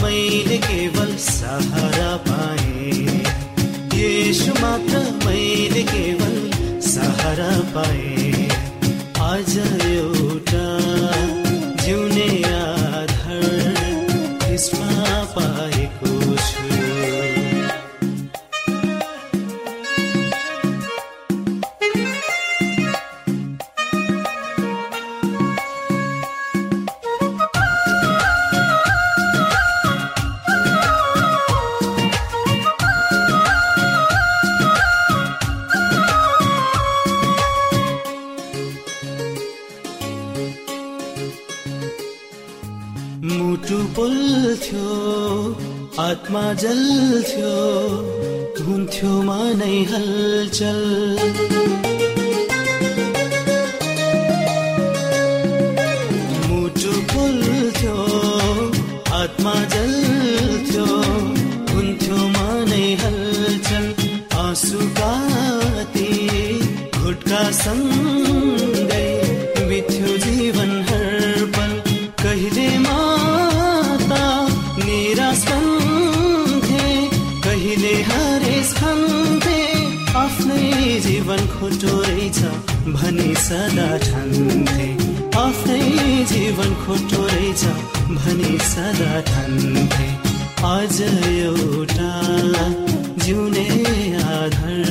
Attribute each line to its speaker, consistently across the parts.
Speaker 1: मैले केवल सहारा पाए। येशु मात्र मैले केवल सहारा पाए। आज एउटा जल्थ्यो हुन्थ्यो मनै हलचल। मुटु फुल्थ्यो आत्मा जल्थ्यो हुन्थ्यो मनै हलचल। आँसु काती घुटका सँगै सदा ठान्थे। आफ्नै जीवन खोटो रहेछ भनी सदा ठान्थे। आज एउटा जिउने आधार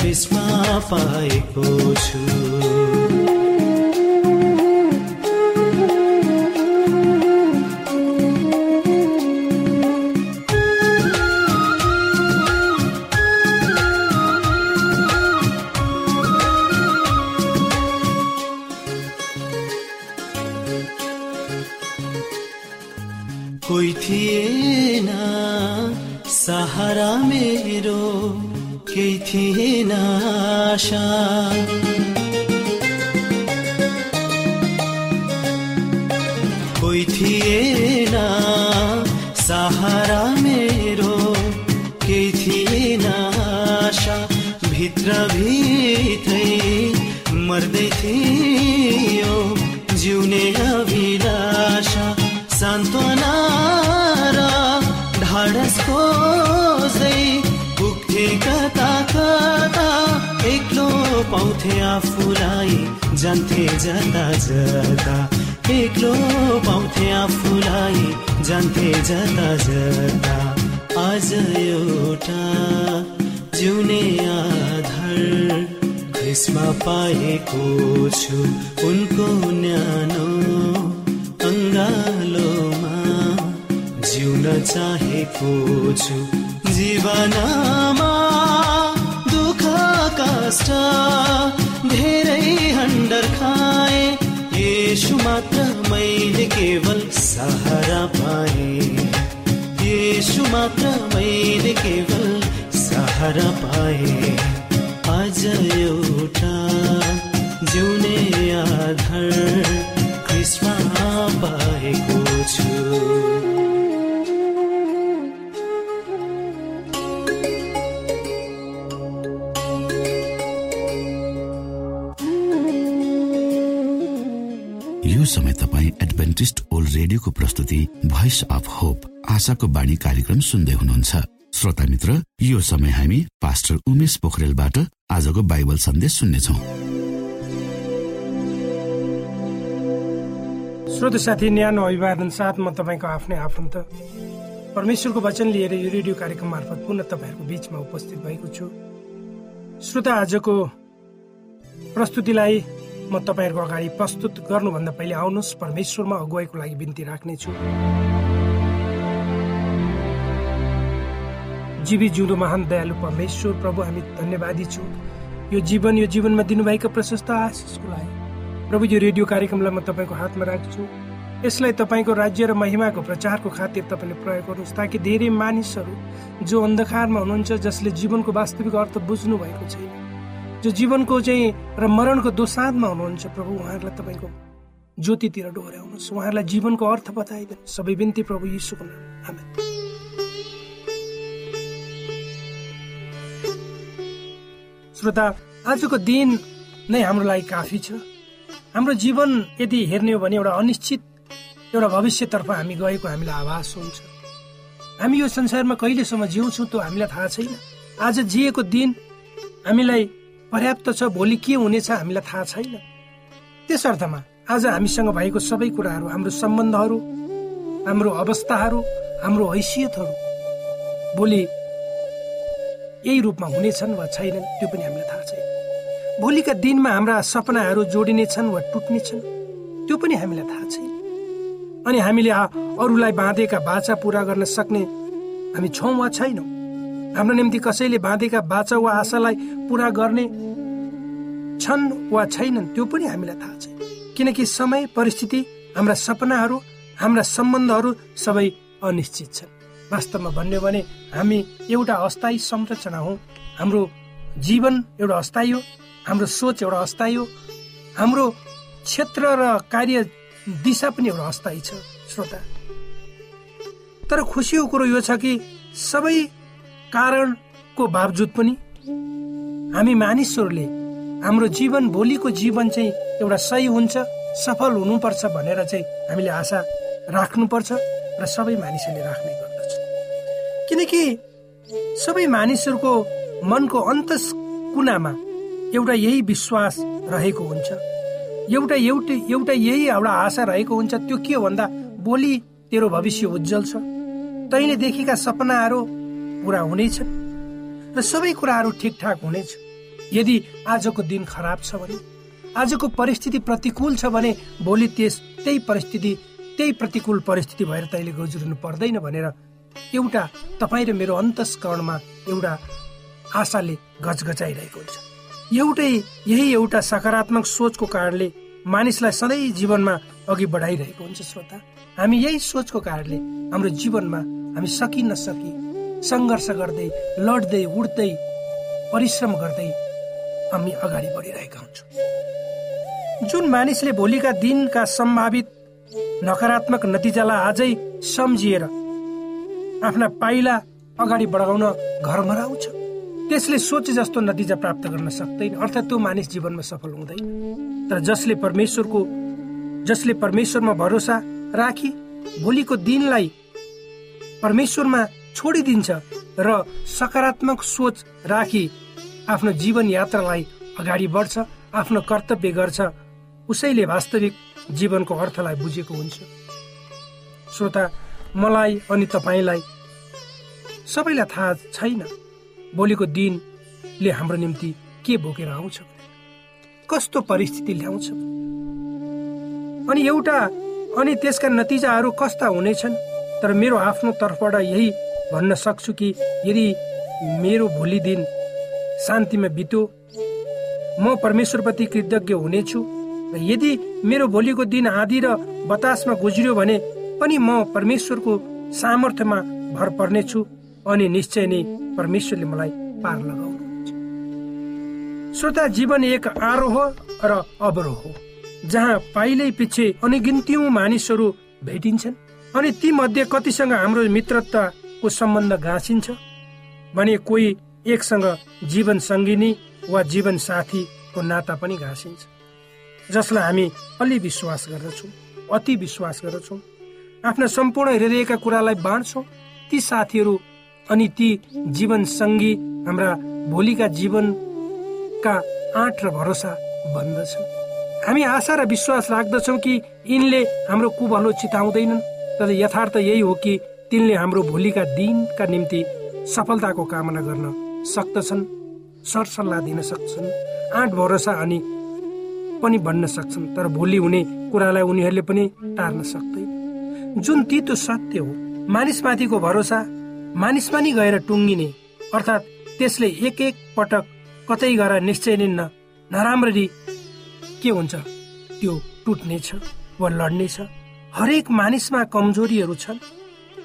Speaker 1: क्रिस्मा पाएको छु। जान्थे जता जता आज एउटा जिउने आधार। यसमा पाएको छु उनको न्यानो अङ्गालोमा जिउन चाहेको छु जीवनमा दुःख कष्ट धेरै हन्डर खाए। यसु मात्र मैले केवल सहारा मात्र मैले केवल सहारा पाए। आज एउटा जिउने आधार क्रिस्मा पाएको छु।
Speaker 2: समय तपाईँ एडभेन्टिस्ट ओल्ड रेडियोको प्रस्तुति भोइस अफ होप आशाको बाणी कार्यक्रम सुन्दै हुनुहुन्छ। श्रोता मित्र यो समय हामी पास्टर उमेश पोखरेलबाट आजको बाइबल सन्देश सुन्नेछौ।
Speaker 3: श्रोत साथी न्यानो अभिवादन साथ म तपाईँको आफ्नै आफन्त। परमेश्वरको वचन लिएर यो रेडियो कार्यक्रम मार्फत पुनः तपाईँहरूको बिचमा उपस्थित भएको छु। श्रोता आजको प्रस्तुतिलाई म तपाईँहरूको अगाडि प्रस्तुत गर्नुभन्दा पहिले आउनुहोस्। परमेश्वरमा अगुवाईको लागि बिन्ती राख्नेछु। जीवी जिउँदो महान दयालु परमेश्वर प्रभु हामी धन्यवादी छु। यो जीवन यो जीवनमा दिनुभएका प्रशस्त आशिषको लागि। प्रभु यो रेडियो कार्यक्रमलाई म तपाईँको हातमा राख्छु। यसलाई तपाईँको राज्य र महिमाको प्रचारको खातिर तपाईँले प्रयोग गर्नुहोस् ताकि धेरै मानिसहरू जो अन्धकारमा हुनुहुन्छ जसले जीवनको वास्तविक अर्थ बुझ्नु भएको छैन जो जीवनको चाहिँ र मरणको दोसादमा हुनुहुन्छ प्रभु उहाँहरूलाई तपाईँको ज्योतितिर डोहोऱ्याउनुहोस् उहाँहरूलाई जीवनको अर्थ बताइदिनु सबै बिन्ती प्रभु यीशुको नाम श्रोता आजको दिन नै हाम्रो लागि काफी छ। हाम्रो जीवन यदि हेर्ने हो भने एउटा अनिश्चित एउटा भविष्यतर्फ हामी गएको हामीलाई आभास हुन्छ। हामी यो संसारमा कहिलेसम्म जिउँछौँ त्यो हामीलाई थाहा छैन। आज जिएको दिन हामीलाई पर्याप्त छ भोलि के हुनेछ हामीलाई थाहा छैन। त्यस अर्थमा आज हामीसँग भएको सबै कुराहरू हाम्रो सम्बन्धहरू हाम्रो अवस्थाहरू हाम्रो हैसियतहरू भोलि यही रूपमा हुनेछन् वा छैनन् त्यो पनि हामीलाई थाहा छैन। भोलिका दिनमा हाम्रा सपनाहरू जोडिनेछन् वा टुट्नेछन् त्यो पनि हामीलाई थाहा छैन। अनि हामीले अरूलाई बाँधेका बाचा पुरा गर्न सक्ने हामी छौँ वा छैनौँ? हाम्रो निम्ति कसैले बाँधेका बाचा वा आशालाई पुरा गर्ने छन् वा छैनन् त्यो पनि हामीलाई थाहा छैन। किनकि समय परिस्थिति हाम्रा सपनाहरू हाम्रा सम्बन्धहरू सबै अनिश्चित छन्। वास्तवमा भन्यो भने हामी एउटा अस्थायी संरचना हौ। हाम्रो जीवन एउटा अस्थायी हो हाम्रो सोच एउटा अस्थायी हो हाम्रो क्षेत्र र कार्य दिशा पनि एउटा अस्थायी छ श्रोता। तर खुसीको कुरो यो छ कि सबै कारणको बावजुद पनि हामी मानिसहरूले हाम्रो जीवन भोलिको जीवन चाहिँ एउटा सही हुन्छ सफल हुनुपर्छ भनेर चाहिँ हामीले आशा राख्नुपर्छ र सबै मानिसहरूले राख्ने गर्दछ किनकि सबै मानिसहरूको मनको अन्त कुनामा एउटा यही विश्वास रहेको हुन्छ। एउटा एउटै एउटा यही एउटा आशा रहेको हुन्छ त्यो के हो भन्दा भोलि तेरो भविष्य उज्जवल छ। तैँले देखेका सपनाहरू पुरा हुनेछ र सबै कुराहरू ठिकठाक हुनेछ। यदि आजको दिन खराब छ भने आजको परिस्थिति प्रतिकूल छ भने भोलि त्यस त्यही परिस्थिति त्यही प्रतिकूल परिस्थिति भएर तैँले गुज्रिनु पर्दैन भनेर एउटा तपाईँ र मेरो अन्तस्करणमा एउटा आशाले गजगजाइरहेको हुन्छ। एउटै यही एउटा सकारात्मक सोचको कारणले मानिसलाई सधैँ जीवनमा अघि बढाइरहेको हुन्छ श्रोता। हामी यही सोचको कारणले हाम्रो जीवनमा हामी सकि नसकी सङ्घर्ष गर्दै लड्दै उड्दै परिश्रम गर्दै हामी अगाडि बढिरहेका हुन्छौँ। जुन मानिसले भोलिका दिनका सम्भावित नकारात्मक नतिजालाई आजै सम्झिएर आफ्ना पाइला अगाडि बढाउन घर मराउँछ। त्यसले सोचे जस्तो नतिजा प्राप्त गर्न सक्दैन। अर्थात् त्यो मानिस जीवनमा सफल हुँदैन। तर जसले परमेश्वरको जसले परमेश्वरमा भरोसा राखी भोलिको दिनलाई परमेश्वरमा छोडिदिन्छ र सकारात्मक सोच राखी आफ्नो जीवन यात्रालाई अगाडि बढ्छ आफ्नो कर्तव्य गर्छ उसैले वास्तविक जीवनको अर्थलाई बुझेको हुन्छ। श्रोता मलाई अनि तपाईँलाई सबैलाई थाहा छैन। भोलिको दिनले हाम्रो निम्ति के बोकेर आउँछ कस्तो परिस्थिति ल्याउँछ अनि एउटा अनि त्यसका नतिजाहरू कस्ता हुनेछन् तर मेरो आफ्नो तर्फबाट यही भन्न सक्छु कि यदि मेरो भोलि दिन शान्तिमा बित्यो म परमेश्वरप्रति कृतज्ञ हुनेछु र यदि मेरो भोलिको दिन आधी र बतासमा गुज्रियो भने पनि म परमेश्वरको सामर्थ्यमा भर पर्नेछु अनि निश्चय नै परमेश्वरले मलाई पार लगाउनुहुन्छ। श्रोता जीवन एक आरोह र अवरोह हो जहाँ पाइलै पछि अनिगिन्त्यौं मानिसहरू भेटिन्छन् अनि ती मध्ये कतिसँग हाम्रो मित्रताको सम्बन्ध गाँसिन्छ भने कोही एकसँग जीवन सङ्गिनी वा जीवन साथीको नाता पनि घाँसिन्छ जसलाई हामी अलि विश्वास गर्दछौँ अति विश्वास गर्दछौँ। आफ्ना सम्पूर्ण हृदयका कुरालाई बाँड्छौँ। ती साथीहरू अनि ती जीवन सङ्गी हाम्रा भोलिका जीवनका आँट र भरोसा बन्दछ हामी आशा र विश्वास राख्दछौँ कि यिनले हाम्रो कुभलो चिताउँदैनन् तर यथार्थ यही हो कि तिनले हाम्रो भोलिका दिनका निम्ति सफलताको कामना गर्न सक्दछन् सरसल्लाह दिन सक्छन् आँट भरोसा अनि पनि भन्न सक्छन्। तर भोलि हुने कुरालाई उनीहरूले पनि टार्न सक्दैन। जुन तितो सत्य हो मानिसमाथिको भरोसा मानिसमा नि गएर टुङ्गिने अर्थात् त्यसले एक एक पटक कतै गएर निश्चय नै नराम्ररी के हुन्छ? त्यो टुट्नेछ वा लड्नेछ हरेक मानिसमा कमजोरीहरू छन्।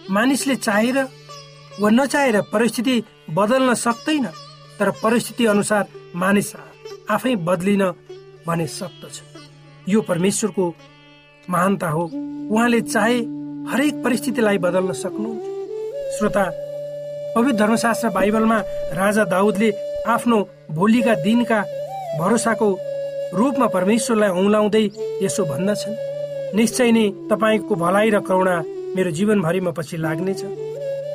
Speaker 3: मानिसले चाहेर वा नचाहेर परिस्थिति बदल्न सक्दैन तर परिस्थिति अनुसार मानिस आफै बदलिन भने सक्दछ। यो परमेश्वरको महानता हो। उहाँले चाहे हरेक परिस्थितिलाई बदल्न सक्नुहुन्छ श्रोता पवित्र धर्मशास्त्र बाइबलमा राजा दाउदले आफ्नो भोलिका दिनका भरोसाको रूपमा परमेश्वरलाई औलाउँदै यसो भन्दछन्। निश्चय नै तपाईँको भलाइ र करुणा मेरो जीवनभरिमा पछि लाग्नेछ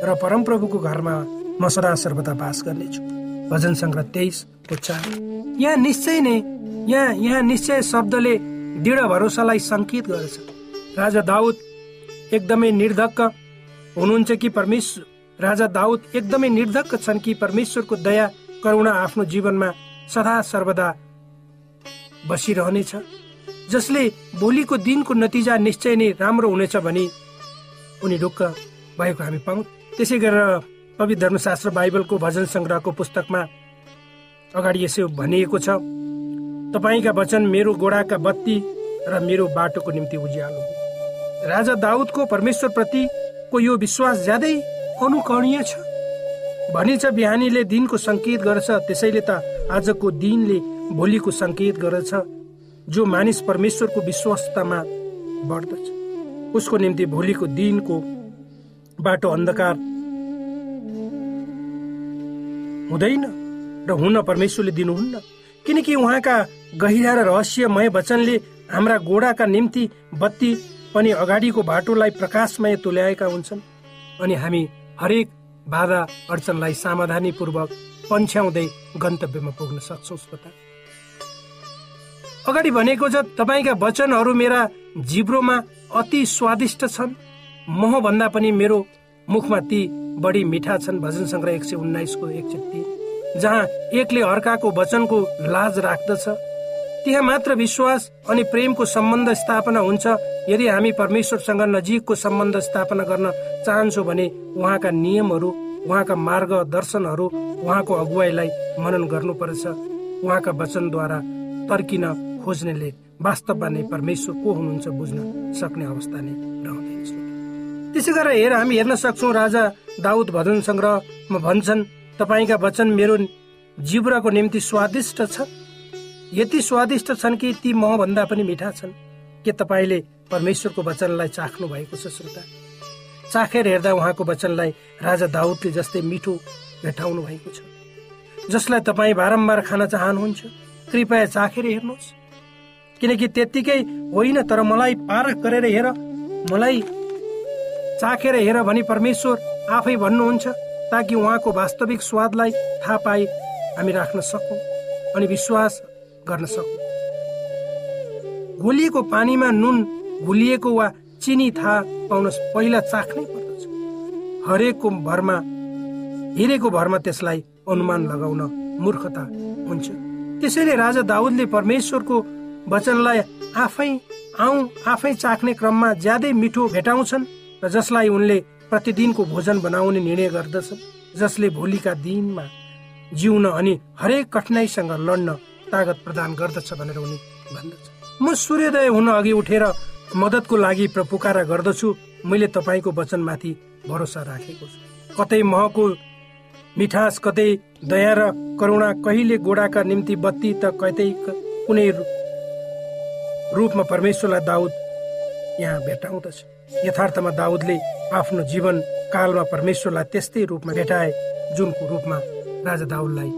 Speaker 3: र परमप्रभुको घरमा म सदा सर्वदा बास गर्नेछु। भजन सङ्ग्रह तेइसको चार यहाँ निश्चय नै यहाँ यहाँ निश्चय शब्दले दृढ भरोसालाई सङ्केत गर्छ राजा दाउद एकदमै निर्धक्क हुनुहुन्छ कि परमेश्वर? राजा दाउद एकदमै निर्धक्क छन् कि परमेश्वरको दया करुणा आफ्नो जीवनमा सदा सर्वदा बसिरहनेछ। जसले भोलिको दिनको नतिजा निश्चय नै राम्रो हुनेछ भनी उनी ढुक्क भएको हामी पाउँ। त्यसै गरेर पवित्र धर्मशास्त्र बाइबलको भजन सङ्ग्रहको पुस्तकमा अगाडि यसो भनिएको छ। तपाईँका वचन मेरो गोडाका बत्ती र मेरो बाटोको निम्ति उज्यालो। राजा दाउदको परमेश्वर प्रतिको यो विश्वास ज्यादै अनुकरणीय छ। भनिन्छ बिहानीले दिनको सङ्केत गर्छ त्यसैले त आजको दिनले भोलिको सङ्केत गर्दछ जो मानिस परमेश्वरको विश्वस्तमा बढ्दछ। उसको निम्ति भोलिको दिनको बाटो अन्धकार हुँदैन र हुन परमेश्वरले दिनुहुन्न। किनकि उहाँका गहिरा र रहस्यमय वचनले हाम्रा गोडाका निम्ति बत्ती पनि अगाडिको बाटोलाई प्रकाशमय तुल्याएका हुन्छन्। अनि हामी हरेक बाधा अडचनलाई सावधानीपूर्वक पन्छ्याउँदै गन्तव्यमा पुग्न सक्छौँ श्रोता। अगाडि भनेको छ तपाईँका वचनहरू मेरा जिब्रोमा अति स्वादिष्ट छन्। मह भन्दा पनि मेरो मुखमा ती बढी मिठा छन्। भजन सङ्ग्रह एक सय उन्नाइसको एक सय तिन जहाँ एकले अर्काको वचनको लाज राख्दछ। त्यहाँ मात्र विश्वास अनि प्रेमको सम्बन्ध स्थापना हुन्छ। यदि हामी परमेश्वरसँग नजिकको सम्बन्ध स्थापना गर्न चाहन्छौँ भने उहाँका नियमहरू उहाँका मार्ग दर्शनहरू उहाँको अगुवाईलाई मनन गर्नुपर्छ। उहाँका वचनद्वारा तर्किन खोज्नेले वास्तवमा नै परमेश्वर को हुनुहुन्छ बुझ्न सक्ने अवस्था नै रहँदैन त्यसै गरेर हेर हामी हेर्न सक्छौँ राजा दाउद भजन सङ्ग्रहमा भन्छन् तपाईँका वचन मेरो जिब्राको निम्ति स्वादिष्ट छ। यति स्वादिष्ट छन् कि ती मह भन्दा पनि मिठा छन्। के तपाईँले परमेश्वरको वचनलाई चाख्नु भएको छ श्रोता? चाखेर हेर्दा उहाँको वचनलाई राजा दाउदले जस्तै मिठो भेटाउनु भएको छ। जसलाई तपाईँ बारम्बार खान चाहनुहुन्छ कृपया चाखेर हेर्नुहोस्। किनकि त्यत्तिकै होइन तर मलाई पारख गरेर हेर। मलाई चाखेर हेर भनी परमेश्वर आफै भन्नुहुन्छ। ताकि उहाँको वास्तविक स्वादलाई थाहा पाए हामी राख्न सकौँ अनि विश्वास गर्न सकौँ। घोलिएको पानीमा नुन घुलिएको वा चिनी थाहा पाउन पहिला चाख्नै पर्दछ। हरेकको भरमा हेरेको भरमा त्यसलाई अनुमान लगाउन मूर्खता हुन्छ। त्यसैले राजा दाउदले परमेश्वरको वचनलाई आफै आऊ आफै चाख्ने क्रममा ज्यादै मिठो भेटाउँछन् र जसलाई उनले प्रतिदिनको भोजन बनाउने निर्णय गर्दछ जसले भोलिका दिनमा जिउन अनि हरेक कठिनाईसँग लड्न तागत प्रदान गर्दछ भनेर उनी भन्दछ। म सूर्योदय हुन अघि उठेर मद्दतको लागि पुकारा गर्दछु। मैले तपाईँको वचनमाथि भरोसा राखेको छु। कतै महको मिठास कतै दया र करुणा कहिले गोडाका निम्ति बत्ती त कतै कुनै रूपमा परमेश्वरलाई दाउद यहाँ भेटाउँदछ यथार्थमा दाउदले आफ्नो जीवन कालमा परमेश्वरलाई त्यस्तै रूपमा भेटाए जुनको रूपमा राजा दाउदलाई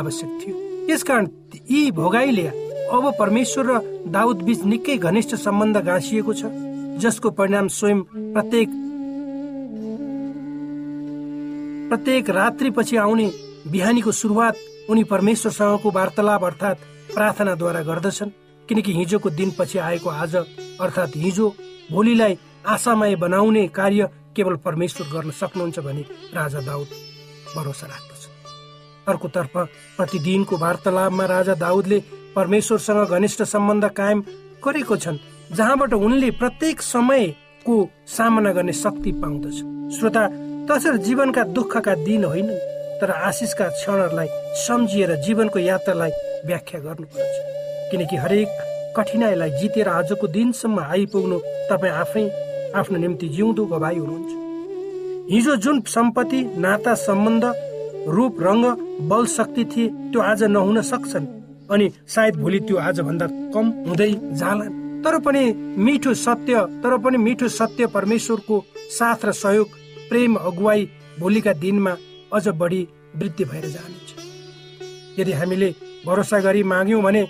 Speaker 3: आवश्यक थियो। यसकारण यी भोगाईले अब परमेश्वर र दाउद बीच निकै घनिष्ठ सम्बन्ध गाँसिएको छ जसको परिणाम स्वयं प्रत्येक प्रत्येक रात्रि पछि आउने बिहानीको सुरुवात उनी परमेश्वरसँगको वार्तालाप अर्थात् प्रार्थनाद्वारा गर्दछन्। किनकि हिजोको दिनपछि आएको आज अर्थात् हिजो भोलिलाई आशामय बनाउने कार्य केवल परमेश्वर गर्न सक्नुहुन्छ भने राजा दाउद भरोसा राख्दछ। अर्कोतर्फ प्रतिदिनको वार्तालापमा राजा दाउदले परमेश्वरसँग घनिष्ठ सम्बन्ध कायम गरेको छन् जहाँबाट उनले प्रत्येक समयको सामना गर्ने शक्ति पाउँदछ। श्रोता तसर्थ जीवनका दुःखका दिन होइन तर आशिषका क्षणहरूलाई सम्झिएर जीवनको यात्रालाई व्याख्या गर्नुपर्छ किनकि हरेक कठिनाईलाई जितेर आजको दिनसम्म आइपुग्नु तपाईँ आफै आफ्नो निम्ति जिउँदो गवाई हुनुहुन्छ। हिजो जुन सम्पत्ति नाता सम्बन्ध रूप रङ्ग बल शक्ति थिए त्यो आज नहुन सक्छन्। अनि सायद भोलि त्यो आज भन्दा कम हुँदै जाला तर पनि मिठो सत्य तर पनि मिठो सत्य परमेश्वरको साथ र सहयोग प्रेम अगुवाई भोलिका दिनमा अझ बढी वृद्धि भएर जानेछ। यदि हामीले भरोसा गरी माग्यौँ भने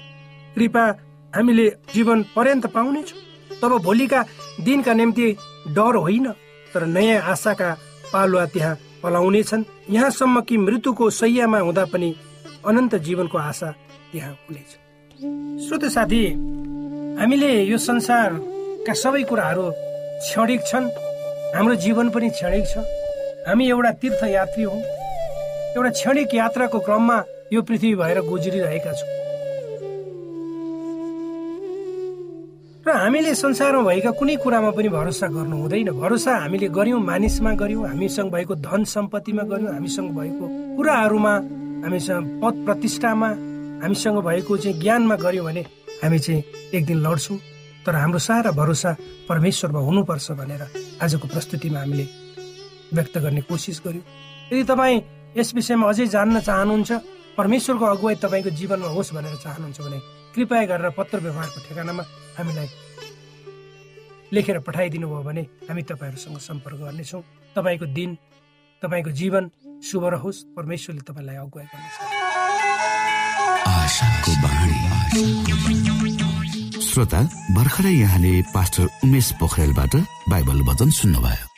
Speaker 3: कृपा हामीले जीवन पर्यन्त पाउनेछौँ। तब भोलिका दिनका निम्ति डर होइन तर नयाँ आशाका पालुवा त्यहाँ पलाउनेछन्। यहाँसम्म कि मृत्युको सैयामा हुँदा पनि अनन्त जीवनको आशा त्यहाँ हुनेछ। श्रोत साथी हामीले यो संसारका सबै कुराहरू क्षणिक छन्। हाम्रो जीवन पनि क्षणिक छ। हामी एउटा तीर्थयात्री हौ। एउटा क्षणिक यात्राको क्रममा यो पृथ्वी भएर गुज्रिरहेका छौँ। र हामीले संसारमा भएका कुनै कुरामा पनि भरोसा गर्नु हुँदैन। भरोसा हामीले गर्यौँ मानिसमा गर्यौँ हामीसँग भएको धन सम्पत्तिमा गर्यौँ हामीसँग भएको कुराहरूमा हामीसँग पद प्रतिष्ठामा हामीसँग भएको चाहिँ ज्ञानमा गर्यौँ भने हामी चाहिँ एक दिन लड्छौँ। तर हाम्रो सारा भरोसा परमेश्वरमा हुनुपर्छ भनेर आजको प्रस्तुतिमा हामीले व्यक्त गर्ने कोसिस गर्यौँ। यदि तपाईँ यस विषयमा अझै जान्न चाहनुहुन्छ परमेश्वरको अगुवाई तपाईँको जीवनमा होस् भनेर चाहनुहुन्छ भने कृपया गरेर पत्र व्यवहारको ठेगानामा हामीलाई लेखेर पठाइदिनु भयो भने हामी तपाईँहरूसँग सम्पर्क गर्नेछौँ। तपाईँको दिन तपाईँको जीवन शुभ रहोस्। परमेश्वरले तपाईँलाई अगुवाई गर्नेछ।
Speaker 2: श्रोता भर्खरै यहाँले पास्टर उमेश पोखरेलबाट बाइबल वचन सुन्नुभयो।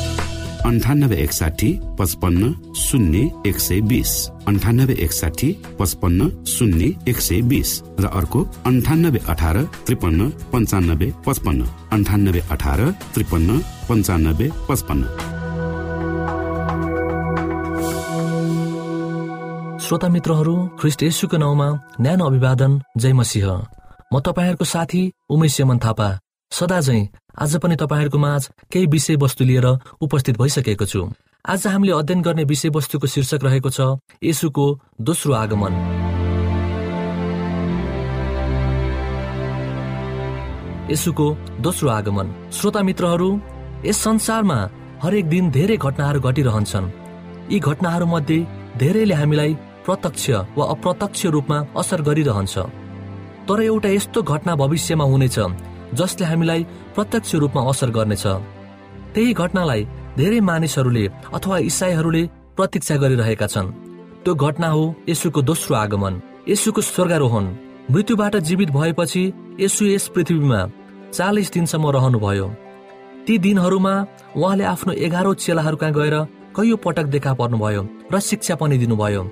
Speaker 2: अन्ठानब्बे एकसाठी पचपन्न शून्य एक सय बिस अन्ठानब्बे एकसाठी पचपन्न शून्य एक सय बिस र अर्को अन्ठानब्बे अठार त्रिपन्न पन्चानब्बे पचपन्न. अन्ठानब्बे अठार त्रिपन्न पन्चानब्बे पचपन्न.
Speaker 4: श्रोता मित्रहरू ख्रिस्ट यसुको नाउँमा न्यानो अभिवादन जय मसिंह। म तपाईँहरूको साथी उमेश यमन थापा। सदा झै आज पनि तपाईँहरूको माझ केही विषयवस्तु लिएर उपस्थित भइसकेको छु। आज हामीले अध्ययन गर्ने विषयवस्तुको शीर्षक रहेको छ यसुको दोस्रो आगमन। यसुको दोस्रो आगमन। श्रोता मित्रहरू यस संसारमा हरेक दिन धेरै घटनाहरू घटिरहन्छन्। यी घटनाहरू मध्ये धेरैले हामीलाई प्रत्यक्ष वा अप्रत्यक्ष रूपमा असर गरिरहन्छ। तर एउटा यस्तो घटना भविष्यमा हुनेछ जसले हामीलाई प्रत्यक्ष रूपमा असर गर्नेछ। त्यही घटनालाई धेरै मानिसहरूले अथवा इसाईहरूले प्रतीक्षा गरिरहेका छन्। त्यो घटना हो यसुको दोस्रो आगमन यसुको स्वर्गारोहण। मृत्युबाट जीवित भएपछि यसु यस पृथ्वीमा चालिस दिनसम्म रहनुभयो। ती दिनहरूमा उहाँले आफ्नो एघारौँ चेलाहरू कहाँ गएर कैयौँ पटक देखा पर्नुभयो र शिक्षा पनि दिनुभयो।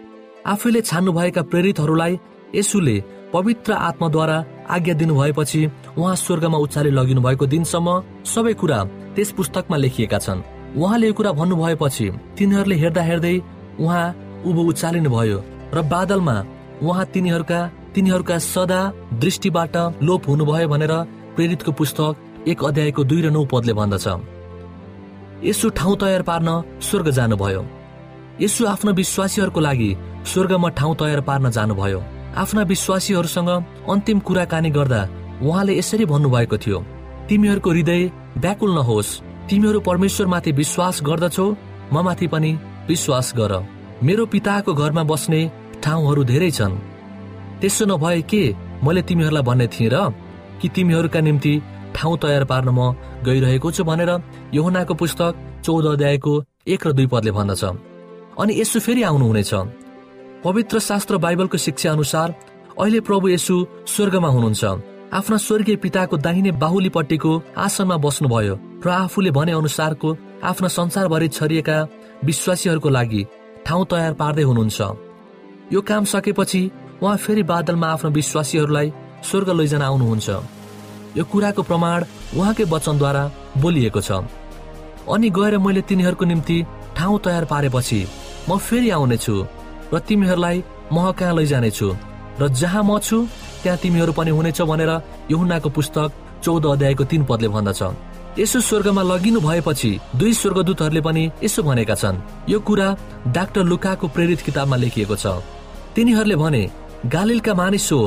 Speaker 4: आफैले छान्नुभएका प्रेरितहरूलाई यसुले पवित्र आत्माद्वारा आज्ञा दिनुभएपछि उहाँ स्वर्गमा उचाले लगिनु भएको दिनसम्म सबै कुरा त्यस पुस्तकमा लेखिएका छन्। उहाँले यो कुरा भन्नुभएपछि तिनीहरूले हेर्दा हेर्दै उहाँ उभो उचालिनु भयो र बादलमा उहाँ तिनीहरूका तिनीहरूका सदा दृष्टिबाट लोप हुनुभयो भनेर प्रेरितको पुस्तक एक अध्यायको दुई र नौ पदले भन्दछ। यसो ठाउँ तयार पार्न स्वर्ग जानुभयो। यसो आफ्ना विश्वासीहरूको लागि स्वर्गमा ठाउँ तयार पार्न जानुभयो। आफ्ना विश्वासीहरूसँग अन्तिम कुराकानी गर्दा उहाँले यसरी भन्नुभएको थियो तिमीहरूको हृदय व्याकुल नहोस्। तिमीहरू परमेश्वरमाथि विश्वास गर्दछौ म माथि पनि विश्वास गर। मेरो पिताको घरमा बस्ने ठाउँहरू धेरै छन्। त्यसो नभए के मैले तिमीहरूलाई भन्ने थिएँ र? कि तिमीहरूका निम्ति ठाउँ तयार पार्न म गइरहेको छु भनेर योहनाको पुस्तक चौध अध्यायको एक र दुई पदले भन्दछ। अनि यसो फेरि आउनुहुनेछ। पवित्र शास्त्र बाइबलको शिक्षा अनुसार अहिले प्रभु यसु स्वर्गमा हुनुहुन्छ। आफ्ना स्वर्गीय पिताको दाहिने बाहुलीपट्टिको आसनमा बस्नुभयो र आफूले भने अनुसारको आफ्ना संसारभरि छरिएका विश्वासीहरूको लागि ठाउँ तयार पार्दै हुनुहुन्छ। यो काम सकेपछि उहाँ फेरि बादलमा आफ्नो विश्वासीहरूलाई स्वर्ग लैजान आउनुहुन्छ। यो कुराको प्रमाण उहाँकै वचनद्वारा बोलिएको छ। अनि गएर मैले तिनीहरूको निम्ति ठाउँ तयार पारेपछि म फेरि आउनेछु। र तिमीहरूलाई म कहाँ लैजानेछु र जहाँ म छु त्यहाँ तिमीहरू पनि हुनेछ भनेर यहुनाको पुस्तक चौध अध्यायको तीन पदले भन्दछ। यसो स्वर्गमा लगिनु भएपछि दुई स्वर्गदूतहरूले पनि यसो भनेका छन्। यो कुरा डाक्टर लुकाको प्रेरित किताबमा लेखिएको छ। तिनीहरूले भने गालिलका मानिस हो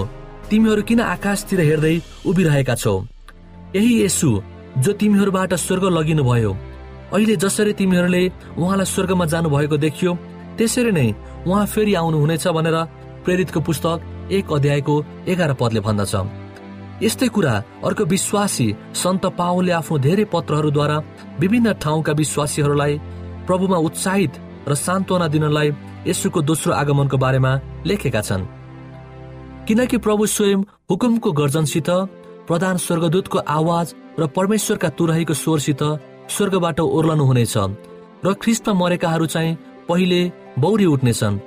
Speaker 4: तिमीहरू किन आकाशतिर हेर्दै उभिरहेका छौ? यही यसु जो तिमीहरूबाट स्वर्ग लगिनु भयो अहिले जसरी तिमीहरूले उहाँलाई स्वर्गमा जानु भएको देखियो त्यसरी नै उहाँ फेरि आउनुहुनेछ भनेर प्रेरितको पुस्तक एक अध्यायको एघार पदले भन्दछ। यस्तै कुरा अर्को विश्वासी सन्त पाओले आफ्नो धेरै पत्रहरूद्वारा विभिन्न ठाउँका विश्वासीहरूलाई प्रभुमा उत्साहित र सान्त्वना दिनलाई यसुको दोस्रो आगमनको बारेमा लेखेका छन्। किनकि प्रभु स्वयं हुकुमको गर्जनसित प्रधान स्वर्गदूतको आवाज र परमेश्वरका तुरहीको स्वरसित स्वर्गबाट ओर्लनु हुनेछ र ख्रिस्टमा मरेकाहरू चाहिँ पहिले बौरी उठ्नेछन्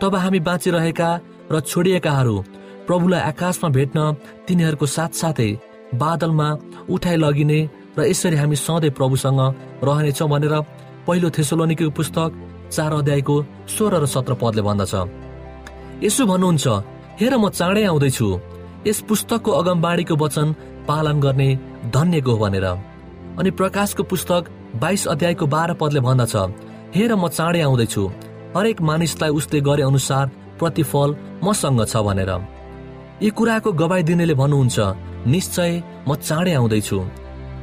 Speaker 4: तब हामी बाँचिरहेका र छोडिएकाहरू प्रभुलाई आकाशमा भेट्न तिनीहरूको साथसाथै बादलमा उठाइ लगिने र यसरी हामी सधैँ प्रभुसँग रहनेछौँ भनेर पहिलो थेसोलोनिको पुस्तक चार अध्यायको सोह्र र सत्र पदले भन्दछ। यसो भन्नुहुन्छ हेर म चाँडै आउँदैछु। यस पुस्तकको अगमबाडीको वचन पालन गर्ने धन्यको हो भनेर। अनि प्रकाशको पुस्तक बाइस अध्यायको बाह्र पदले भन्दछ हेर म चाँडै आउँदैछु। हरेक मानिसलाई उसले गरे अनुसार प्रतिफल मसँग छ भनेर। यी कुराको गवाई दिनेले भन्नुहुन्छ निश्चय म चाँडै आउँदैछु।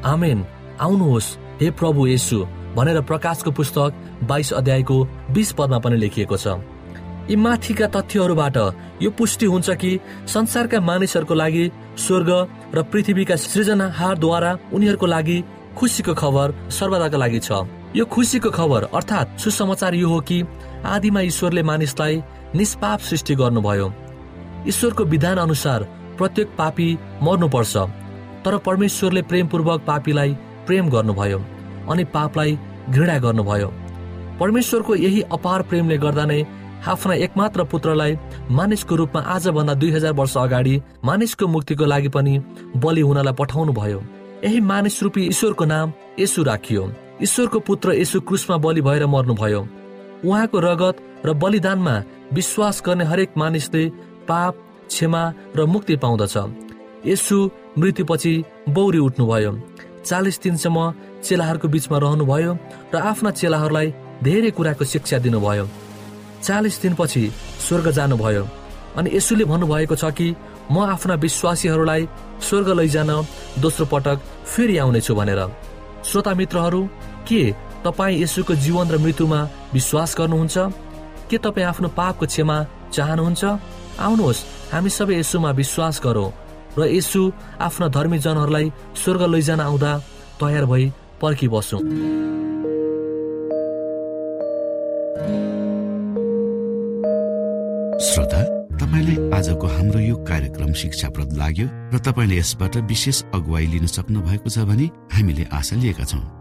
Speaker 4: आमेन। आउनुहोस् हे प्रभु येसु भनेर प्रकाशको पुस्तक बाइस अध्यायको बिस पदमा पनि लेखिएको छ। यी माथिका तथ्यहरूबाट यो पुष्टि हुन्छ कि संसारका मानिसहरूको लागि स्वर्ग र पृथ्वीका सृजनाहारद्वारा उनीहरूको लागि खुसीको खबर सर्वदाका लागि छ। यो खुसीको खबर अर्थात् सुसमाचार यो हो कि आदिमा ईश्वरले मानिसलाई निष्पाप सृष्टि गर्नुभयो। ईश्वरको विधान अनुसार प्रत्येक पापी मर्नुपर्छ तर परमेश्वरले प्रेमपूर्वक पापीलाई प्रेम गर्नुभयो अनि पापलाई घृणा गर्नुभयो। परमेश्वरको यही अपार प्रेमले गर्दा नै आफ्ना एकमात्र पुत्रलाई मानिसको रूपमा आजभन्दा दुई हजार वर्ष अगाडि मानिसको मुक्तिको लागि पनि बलि हुनलाई पठाउनु भयो यही मानिस रूपी ईश्वरको नाम यसु राखियो। ईश्वरको पुत्र यसु क्रुसमा बलि भएर मर्नुभयो। उहाँको रगत र बलिदानमा विश्वास गर्ने हरेक मानिसले पाप क्षमा र मुक्ति पाउँदछ। यसु मृत्युपछि बौरी उठ्नुभयो। चालिस दिनसम्म चेलाहरूको बिचमा रहनुभयो र आफ्ना चेलाहरूलाई धेरै कुराको शिक्षा दिनुभयो। चालिस दिनपछि स्वर्ग जानुभयो अनि यसुले भन्नुभएको छ कि म आफ्ना विश्वासीहरूलाई स्वर्ग लैजान दोस्रो पटक फेरि आउनेछु भनेर। श्रोता मित्रहरू के तपाईँ यसुको जीवन र मृत्युमा विश्वास गर्नुहुन्छ? के तपाईँ आफ्नो पापको क्षमा चाहनुहुन्छ? आउनुहोस् हामी सबै यसुमा विश्वास गरौँ र यसु आफ्ना धर्मी जनहरूलाई स्वर्ग लैजान आउँदा तयार भई पर्खिबसौँ
Speaker 2: श्रोता तपाईँले आजको हाम्रो यो कार्यक्रम शिक्षाप्रद लाग्यो र तपाईँले यसबाट विशेष अगुवाई लिन सक्नु भएको छ भने हामीले आशा लिएका छौँ।